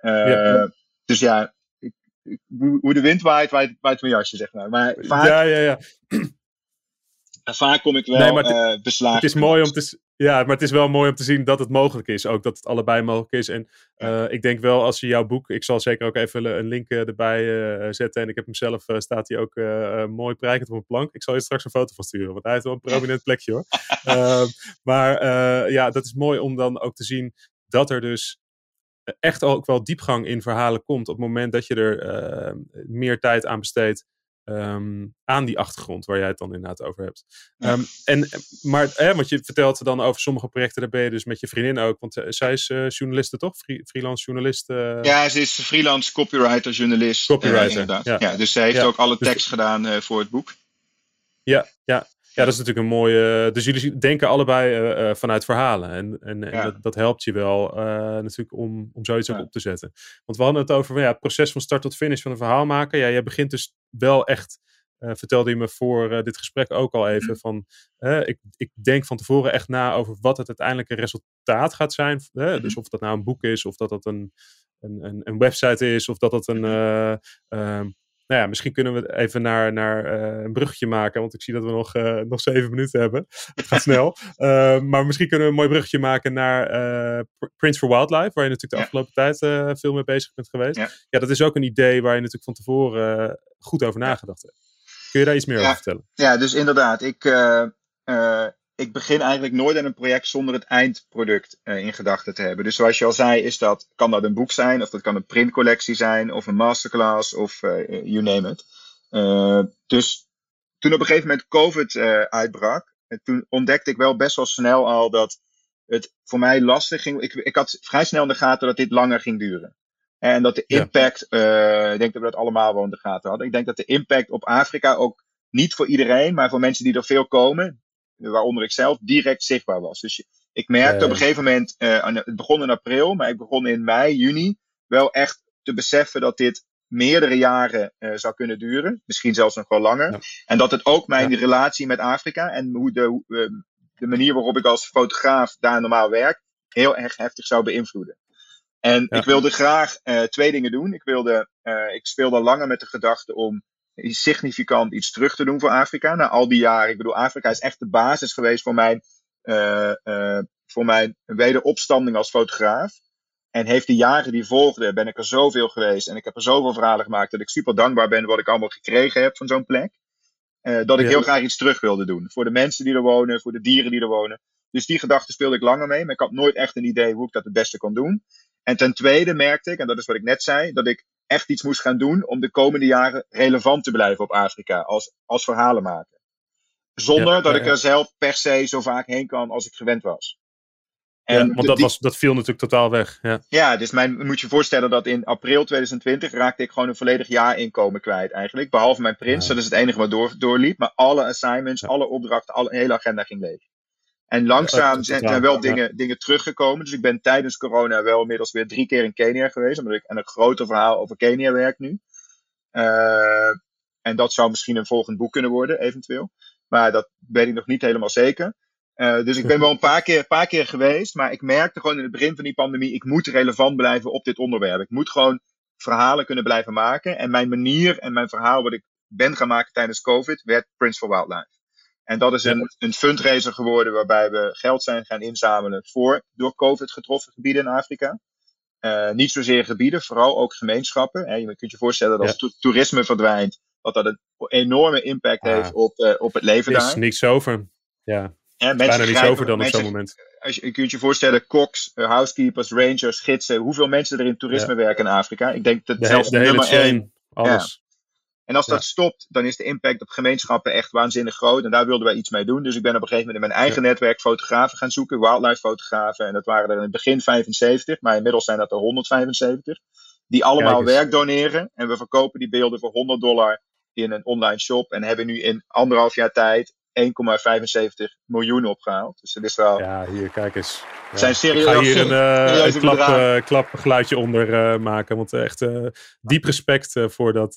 Uh, ja. Dus ja, ik, ik, hoe de wind waait, waait, waait mijn jasje, zeg maar. maar vaak, ja, ja, ja. Vaak kom ik wel nee, het, uh, beslagen. Het is mooi om te ja, maar het is wel mooi om te zien dat het mogelijk is. Ook dat het allebei mogelijk is. En uh, ik denk wel als je jouw boek, ik zal zeker ook even een link erbij uh, zetten. En ik heb hem zelf, staat hij ook mooi prijkend op een plank. Ik zal je straks een foto van sturen, want hij heeft wel een prominent plekje hoor. Ehm, maar ja, dat is mooi om dan ook te zien dat er dus echt ook wel diepgang in verhalen komt. Op het moment dat je er meer tijd aan besteedt. Um, aan die achtergrond waar jij het dan inderdaad over hebt. Um, en, maar, hè, want je vertelt dan over sommige projecten, daar ben je dus met je vriendin ook, want uh, zij is uh, journaliste toch? Free, freelance journalist? Uh... Ja, ze is freelance copywriter, journalist. Copywriter, inderdaad. Ja. ja. dus zij heeft ja. ook alle tekst dus... gedaan voor het boek. Ja, ja. Ja, dat is natuurlijk een mooie. Dus jullie denken allebei uh, uh, vanuit verhalen. En, en, dat, dat, helpt je wel uh, natuurlijk om, om zoiets ja. ook op te zetten. Want we hadden het over ja, het proces van start tot finish van een verhaal maken. Ja, jij begint dus wel echt. vertelde je me voor dit gesprek ook al even. Van, ik, ik denk van tevoren echt na over wat het uiteindelijke resultaat gaat zijn. dus of dat nou een boek is, of dat dat een, een, een, een website is, of dat dat een. Nou ja, misschien kunnen we even naar, naar uh, een bruggetje maken. Want ik zie dat we nog, uh, nog zeven minuten hebben. Het gaat snel. Uh, maar misschien kunnen we een mooi bruggetje maken naar Prince for Wildlife. Waar je natuurlijk de ja. afgelopen tijd veel mee bezig bent geweest. Ja. ja. dat is ook een idee waar je natuurlijk van tevoren goed over nagedacht hebt. Kun je daar iets meer over vertellen? Ja, dus inderdaad. Ik, ik begin eigenlijk nooit aan een project zonder het eindproduct uh, in gedachten te hebben. Dus zoals je al zei, is dat, kan dat een boek zijn, of dat kan een printcollectie zijn, of een masterclass, of uh, you name it. Uh, dus toen op een gegeven moment COVID uitbrak, toen ontdekte ik wel best wel snel al dat het voor mij lastig ging. Ik, ik had vrij snel in de gaten dat dit langer ging duren. En dat de impact, ja. ik denk dat we dat allemaal wel in de gaten hadden. Ik denk dat de impact op Afrika ook niet voor iedereen, maar voor mensen die er veel komen, waaronder ik zelf, direct zichtbaar was. Dus ik merkte op een gegeven moment, uh, het begon in april, maar ik begon in mei, juni, wel echt te beseffen dat dit meerdere jaren uh, zou kunnen duren. Misschien zelfs nog wel langer. Ja. En dat het ook mijn ja. relatie met Afrika en hoe de, uh, de manier waarop ik als fotograaf daar normaal werk heel erg heftig zou beïnvloeden. En ik wilde graag uh, twee dingen doen. Ik, wilde, ik speelde langer met de gedachte om significant iets terug te doen voor Afrika. Na al die jaren. Ik bedoel, Afrika is echt de basis geweest voor mijn, uh, voor mijn wederopstanding als fotograaf. En heeft de jaren die volgden, ben ik er zoveel geweest. En ik heb er zoveel verhalen gemaakt dat ik super dankbaar ben wat ik allemaal gekregen heb van zo'n plek. dat ik heel graag iets terug wilde doen. Voor de mensen die er wonen, voor de dieren die er wonen. Dus die gedachte speelde ik langer mee. Maar ik had nooit echt een idee hoe ik dat het beste kon doen. En ten tweede merkte ik, en dat is wat ik net zei, dat ik echt iets moest gaan doen om de komende jaren relevant te blijven op Afrika als, als verhalen maken. Zonder dat ik er zelf per se zo vaak heen kan als ik gewend was. En want dat, was, dat viel natuurlijk totaal weg. Ja, ja dus mijn, moet je voorstellen dat in april 2020 raakte ik gewoon een volledig jaar inkomen kwijt eigenlijk. Behalve mijn prins, dat is het enige wat door, doorliep. Maar alle assignments, alle opdrachten, alle hele agenda ging leeg. En langzaam zijn er wel dingen, dingen teruggekomen. Dus ik ben tijdens corona wel inmiddels weer drie keer in Kenia geweest. Omdat ik aan een groter verhaal over Kenia werk nu. Uh, en dat zou misschien een volgend boek kunnen worden, eventueel. Maar dat weet ik nog niet helemaal zeker. Uh, dus ik ben wel een paar, keer, paar keer geweest. Maar ik merkte gewoon in het begin van die pandemie. Ik moet relevant blijven op dit onderwerp. Ik moet gewoon verhalen kunnen blijven maken. En mijn manier en mijn verhaal wat ik ben gaan maken tijdens COVID werd Prince for Wildlife. En dat is een, een fundraiser geworden waarbij we geld zijn gaan inzamelen voor door COVID getroffen gebieden in Afrika. Uh, niet zozeer gebieden, vooral ook gemeenschappen. Hè. Je kunt je voorstellen dat als toerisme verdwijnt, dat dat een enorme impact heeft op, uh, op het leven daar. Er is niks over. Ja, bijna niets over dan op zo'n moment. Als je, je kunt je voorstellen, koks, uh, housekeepers, rangers, gidsen, hoeveel mensen er in toerisme werken in Afrika. Ik denk dat de, zelfs de nummer één, alles. En als dat stopt, dan is de impact op gemeenschappen echt waanzinnig groot. En daar wilden wij iets mee doen. Dus ik ben op een gegeven moment in mijn eigen netwerk fotografen gaan zoeken, wildlife fotografen. En dat waren er in het begin 75, maar inmiddels zijn dat er 175. Die allemaal werk doneren. En we verkopen die beelden voor 100 dollar in een online shop. En hebben nu in anderhalf jaar tijd 1,75 miljoen opgehaald. Dus dat is wel. Ja, hier, kijk eens. Ja. Zijn serieus. Ik ga hier een, uh, een klap, uh, klapgeluidje onder uh, maken. Want echt diep respect voor, dat,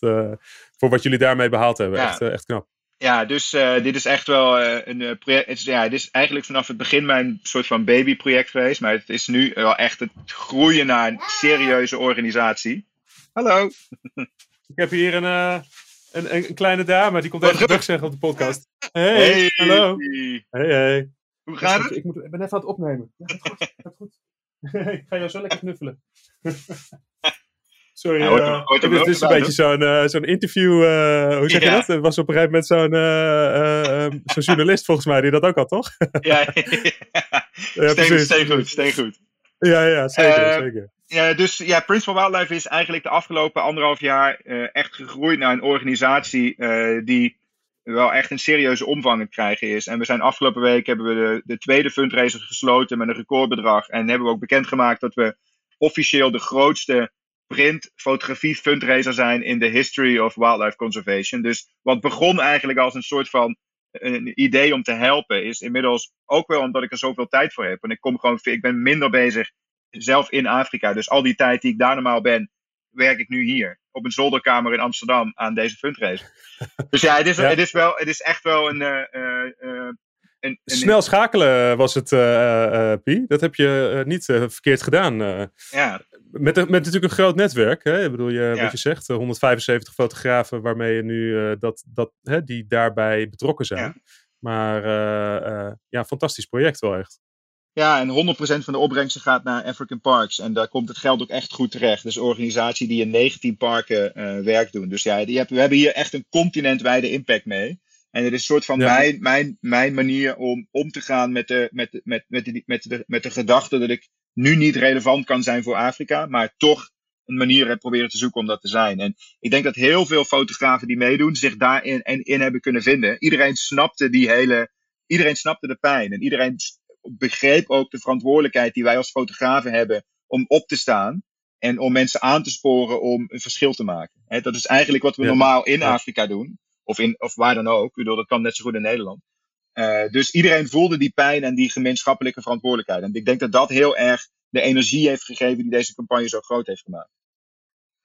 voor wat jullie daarmee behaald hebben. Ja. Echt, echt knap. Ja, dus dit is echt wel een project. Het is, ja, dit is eigenlijk vanaf het begin mijn soort van babyproject geweest. Maar het is nu wel echt het groeien naar een serieuze organisatie. Hallo. Ik heb hier een een, een, kleine dame, die komt even terug zeggen op de podcast. Hey, hallo. Hey, hey. Hoe gaat het? Ik, moet, ik ben even aan het opnemen. Ja, gaat goed. Gaat goed. ik ga jou zo lekker knuffelen. Sorry, ja, uh, dit is een beetje zo'n uh, zo'n interview, uh, hoe zeg je dat? Er was op een gegeven moment zo'n zo'n journalist volgens mij die dat ook had, toch? ja, ja. steen, steen goed, steen goed. Ja, ja, zeker, zeker. Ja, dus ja, Prince for Wildlife is eigenlijk de afgelopen anderhalf jaar uh, echt gegroeid naar een organisatie uh, die wel echt een serieuze omvang krijgen is. En we zijn afgelopen week hebben we de, de tweede fundraiser gesloten met een recordbedrag. En hebben we ook bekendgemaakt dat we officieel de grootste print fotografie fundraiser zijn in de history of wildlife conservation. Dus wat begon eigenlijk als een soort van een idee om te helpen, is inmiddels ook wel omdat ik er zoveel tijd voor heb. En ik kom gewoon, ik ben minder bezig zelf in Afrika. Dus al die tijd die ik daar normaal ben, werk ik nu hier. Op een zolderkamer in Amsterdam aan deze fundraiser. dus ja, het is, Het is, wel, het is echt wel een, uh, uh, een, Snel schakelen was het, uh, Pie. Dat heb je niet verkeerd gedaan. ja. Met, met natuurlijk een groot netwerk. Hè? Ik bedoel, je, wat je zegt, 175 fotografen waarmee je nu dat, dat, hè, die daarbij betrokken zijn. Ja. Maar ja, fantastisch project wel echt. Ja, en 100% van de opbrengsten gaat naar African Parks. En daar komt het geld ook echt goed terecht. Dus een organisatie die in 19 parken uh, werk doen. Dus ja, die hebben, we hebben hier echt een continentwijde impact mee. En het is een soort van mijn, mijn, mijn manier om om te gaan met de, met, de, met, met, de, met, de, met de gedachte dat ik nu niet relevant kan zijn voor Afrika, maar toch een manier heb proberen te zoeken om dat te zijn. En ik denk dat heel veel fotografen die meedoen zich daarin en in hebben kunnen vinden. Iedereen snapte die hele, iedereen snapte de pijn en iedereen begreep ook de verantwoordelijkheid die wij als fotografen hebben om op te staan en om mensen aan te sporen om een verschil te maken. dat is eigenlijk wat we normaal in Afrika doen, of, in, of waar dan ook. Ik bedoel, dat kan net zo goed in Nederland. Uh, dus iedereen voelde die pijn en die gemeenschappelijke verantwoordelijkheid. En ik denk dat dat heel erg de energie heeft gegeven die deze campagne zo groot heeft gemaakt.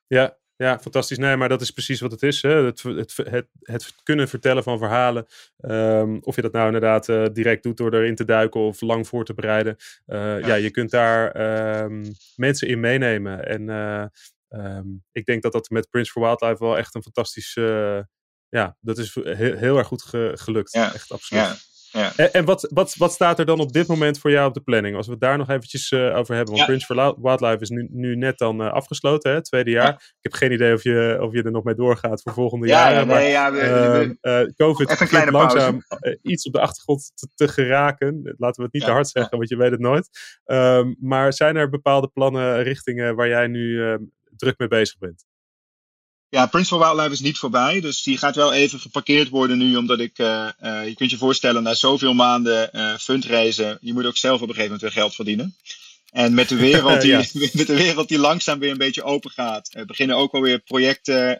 Ja, Ja, fantastisch. Nee, maar dat is precies wat het is. Hè? Het, het, het, het kunnen vertellen van verhalen. Ehm, of je dat nou inderdaad uh, direct doet door erin te duiken of lang voor te bereiden. Uh, ja. ja. je kunt daar um, mensen in meenemen. En uh, um, ik denk dat dat met Prince for Wildlife wel echt een fantastisch... ja, dat is heel, heel erg goed ge, gelukt. Ja. Echt absoluut. Ja. Ja. En, en wat, wat, wat staat er dan op dit moment voor jou op de planning? Als we het daar nog eventjes uh, over hebben. Want Prince for Wildlife is nu, nu net dan uh, afgesloten, hè, tweede jaar. Ik heb geen idee of je, of je er nog mee doorgaat voor volgende ja, jaren. Nee, ja, we, uh, COVID begint langzaam iets op de achtergrond te, te, geraken. Laten we het niet te hard zeggen, want je weet het nooit. Ehm, maar zijn er bepaalde plannen, richtingen waar jij nu ehm, druk mee bezig bent? Ja, Prince for Wildlife is niet voorbij. Dus die gaat wel even geparkeerd worden nu. Omdat ik, uh, uh, je kunt je voorstellen, na zoveel maanden uh, fundraisen. Je moet ook zelf op een gegeven moment weer geld verdienen. En met de wereld die, ja. met de wereld die langzaam weer een beetje open gaat. Beginnen ook alweer projecten,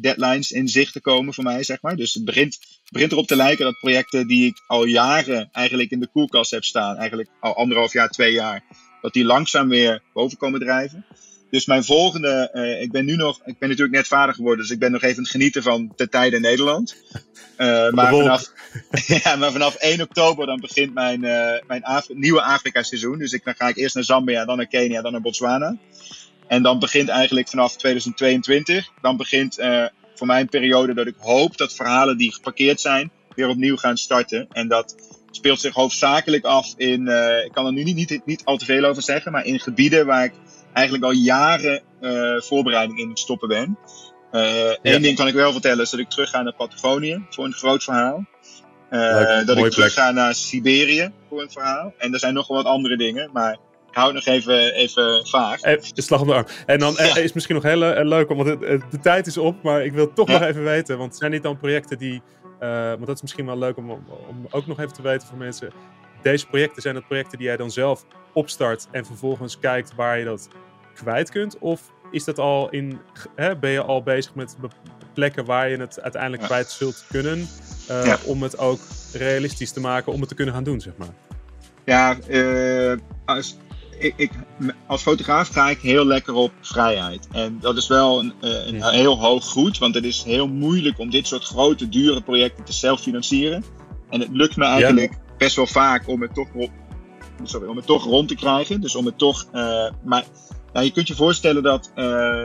deadlines in zicht te komen voor mij, zeg maar. Dus het begint, begint erop te lijken dat projecten die ik al jaren eigenlijk in de koelkast heb staan. Eigenlijk al anderhalf jaar, twee jaar. Dat die langzaam weer boven komen drijven. Dus mijn volgende, uh, ik ben nu nog, ik ben natuurlijk net vader geworden, dus ik ben nog even het genieten van de tijden in Nederland. Uh, maar, vanaf, ja, maar vanaf 1 oktober dan begint mijn, uh, mijn nieuwe Afrika seizoen. Dus ik, dan ga ik eerst naar Zambia, dan naar Kenia, dan naar Botswana. En dan begint eigenlijk vanaf 2022, dan begint voor mij een periode dat ik hoop dat verhalen die geparkeerd zijn, weer opnieuw gaan starten. En dat speelt zich hoofdzakelijk af in, ik kan er nu niet, niet, niet al te veel over zeggen, maar in gebieden waar ik eigenlijk al jaren uh, voorbereiding in het stoppen ben. Uh, Eén ja. ding kan ik wel vertellen, is dat ik terug ga naar Patagonië voor een groot verhaal. Uh, dat ik terug ga naar Siberië voor een verhaal. En er zijn nog wel wat andere dingen, maar ik hou het nog even, even vaag. De slag om de arm. En dan ja. is misschien nog heel leuk, want de, de, tijd is op, maar ik wil toch ja. nog even weten, want zijn dit dan projecten die, uh, want dat is misschien wel leuk om, om ook nog even te weten voor mensen. Deze projecten zijn het projecten die jij dan zelf opstart en vervolgens kijkt waar je dat kwijt kunt? Of is dat al in, hè, ben je al bezig met plekken waar je het uiteindelijk ja. kwijt zult kunnen, uh, ja. om het ook realistisch te maken om het te kunnen gaan doen, zeg maar? Ja, uh, als, ik, ik, als fotograaf ga ik heel lekker op vrijheid. En dat is wel een, een ja. heel hoog goed, want het is heel moeilijk om dit soort grote, dure projecten te zelffinancieren. En het lukt me eigenlijk best wel vaak om het toch sorry, om het toch rond te krijgen. Dus om het toch. Uh, maar ja, je kunt je voorstellen dat uh,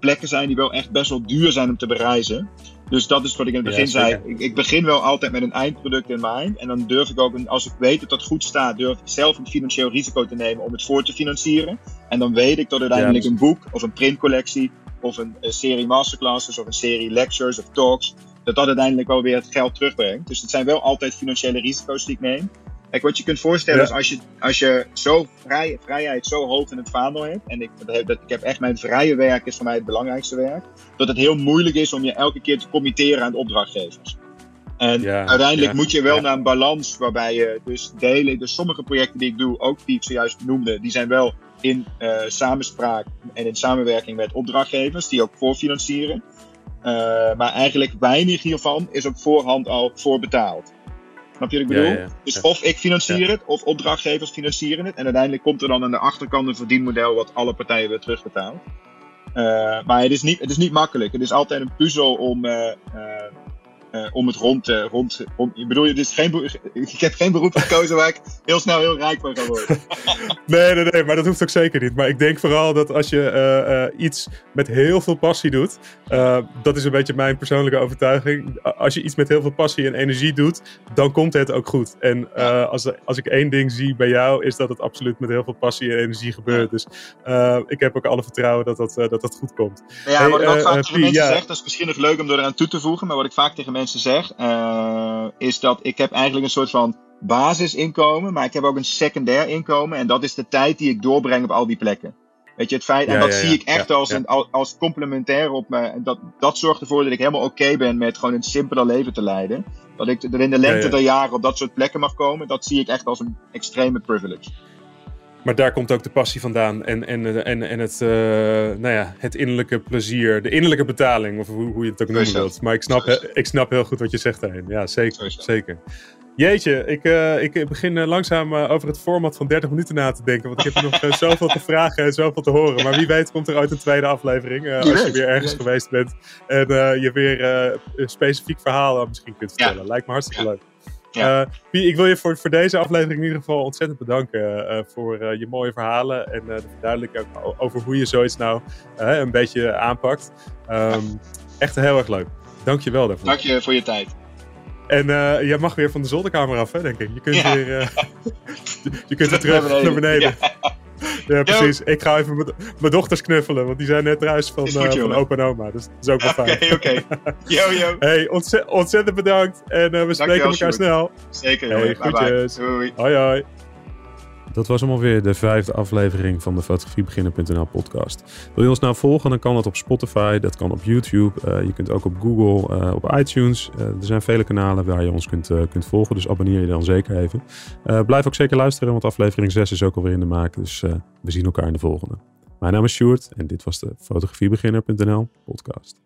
plekken zijn die wel echt best wel duur zijn om te bereizen. Dus dat is wat ik in het begin ja, zei. Ik, ik, begin wel altijd met een eindproduct in mind. En dan durf ik ook, als ik weet dat dat goed staat, durf ik zelf een financieel risico te nemen om het voor te financieren. En dan weet ik dat uiteindelijk ja, een boek of een printcollectie of een, een, serie masterclasses of een serie lectures of talks, dat dat uiteindelijk wel weer het geld terugbrengt. Dus het zijn wel altijd financiële risico's die ik neem. Kijk, wat je kunt voorstellen ja. is als je, als je zo vrij, vrijheid zo hoog in het vaandel hebt. En ik, dat, ik heb echt mijn vrije werk is voor mij het belangrijkste werk. Dat het heel moeilijk is om je elke keer te committeren aan de opdrachtgevers. En ja, uiteindelijk ja, moet je wel naar een balans waarbij je dus delen. Dus sommige projecten die ik doe, ook die ik zojuist noemde, die zijn wel in uh, samenspraak en in samenwerking met opdrachtgevers die ook voorfinancieren. Uh, maar eigenlijk weinig hiervan is op voorhand al voorbetaald. Snap je wat ik bedoel? Ja, ja. Dus of ik financier het, of opdrachtgevers financieren het. En uiteindelijk komt er dan aan de achterkant een verdienmodel wat alle partijen weer terugbetaalt. Uh, maar het is, niet, het is niet makkelijk. Het is altijd een puzzel om, uh, uh, uh, om het rond te. Rond, rond, ik bedoel, is geen, ik heb geen beroep gekozen waar ik heel snel heel rijk van ga worden. nee, nee, nee, maar dat hoeft ook zeker niet. Maar ik denk vooral dat als je uh, uh, iets met heel veel passie doet, dat is een beetje mijn persoonlijke overtuiging. Als je iets met heel veel passie en energie doet, dan komt het ook goed. En als, als ik één ding zie bij jou, is dat het absoluut met heel veel passie en energie gebeurt. Dus ik heb ook alle vertrouwen dat dat, dat, dat goed komt. Ja, hey, wat ik ook vaak tegen mensen zeg, dat is misschien nog leuk om eraan toe te voegen, maar wat ik vaak tegen mensen zeg, uh, is dat ik heb eigenlijk een soort van basisinkomen, maar ik heb ook een secundair inkomen. En dat is de tijd die ik doorbreng op al die plekken. Weet je, het feit, en dat ja, zie ik echt als, een, als complementair op me. Dat, dat zorgt ervoor dat ik helemaal oké okay ben met gewoon een simpeler leven te leiden. Dat ik er in de lengte der jaren op dat soort plekken mag komen, dat zie ik echt als een extreme privilege. Maar daar komt ook de passie vandaan en, en, en, en het, uh, nou ja, het innerlijke plezier, de innerlijke betaling, of hoe, hoe je het ook noemen wilt. Maar ik snap, ik snap heel goed wat je zegt daarin. Ja, zeker. zeker. Jeetje, ik, uh, ik begin uh, langzaam over het format van 30 minuten na te denken. Want ik heb nog zoveel te vragen en zoveel te horen. Maar wie weet komt er ooit een tweede aflevering. als je weer ergens geweest bent. En je weer een specifiek verhaal misschien kunt vertellen. Ja. Lijkt me hartstikke leuk. Ja. Pie, ik wil je voor, voor deze aflevering in ieder geval ontzettend bedanken. voor je mooie verhalen. En de verduidelijking over hoe je zoiets nou een beetje aanpakt. Um, echt heel erg leuk. Dank je wel daarvoor. Dank je voor je tijd. En uh, jij mag weer van de zolderkamer af, hè, denk ik. Je kunt weer, uh, je kunt weer terug naar beneden. Ja, precies. Ik ga even mijn dochters knuffelen, want die zijn net thuis van, goed, uh, van opa en oma. Dus dat is ook wel fijn. Oké, oké. Yo, yo. Hey, ontzettend, ontzettend bedankt. En we spreken elkaar snel. Zeker, hey, Bye, Doei. Hoi, hoi. Dat was hem alweer de vijfde aflevering van de fotografiebeginner.nl podcast. Wil je ons nou volgen, dan kan dat op Spotify, dat kan op YouTube. Uh, je kunt ook op Google, uh, op iTunes. Uh, er zijn vele kanalen waar je ons kunt, kunt volgen, dus abonneer je dan zeker even. blijf ook zeker luisteren, want aflevering 6 is ook alweer in de maak. Dus we zien elkaar in de volgende. Mijn naam is Sjoerd en dit was de fotografiebeginner.nl podcast.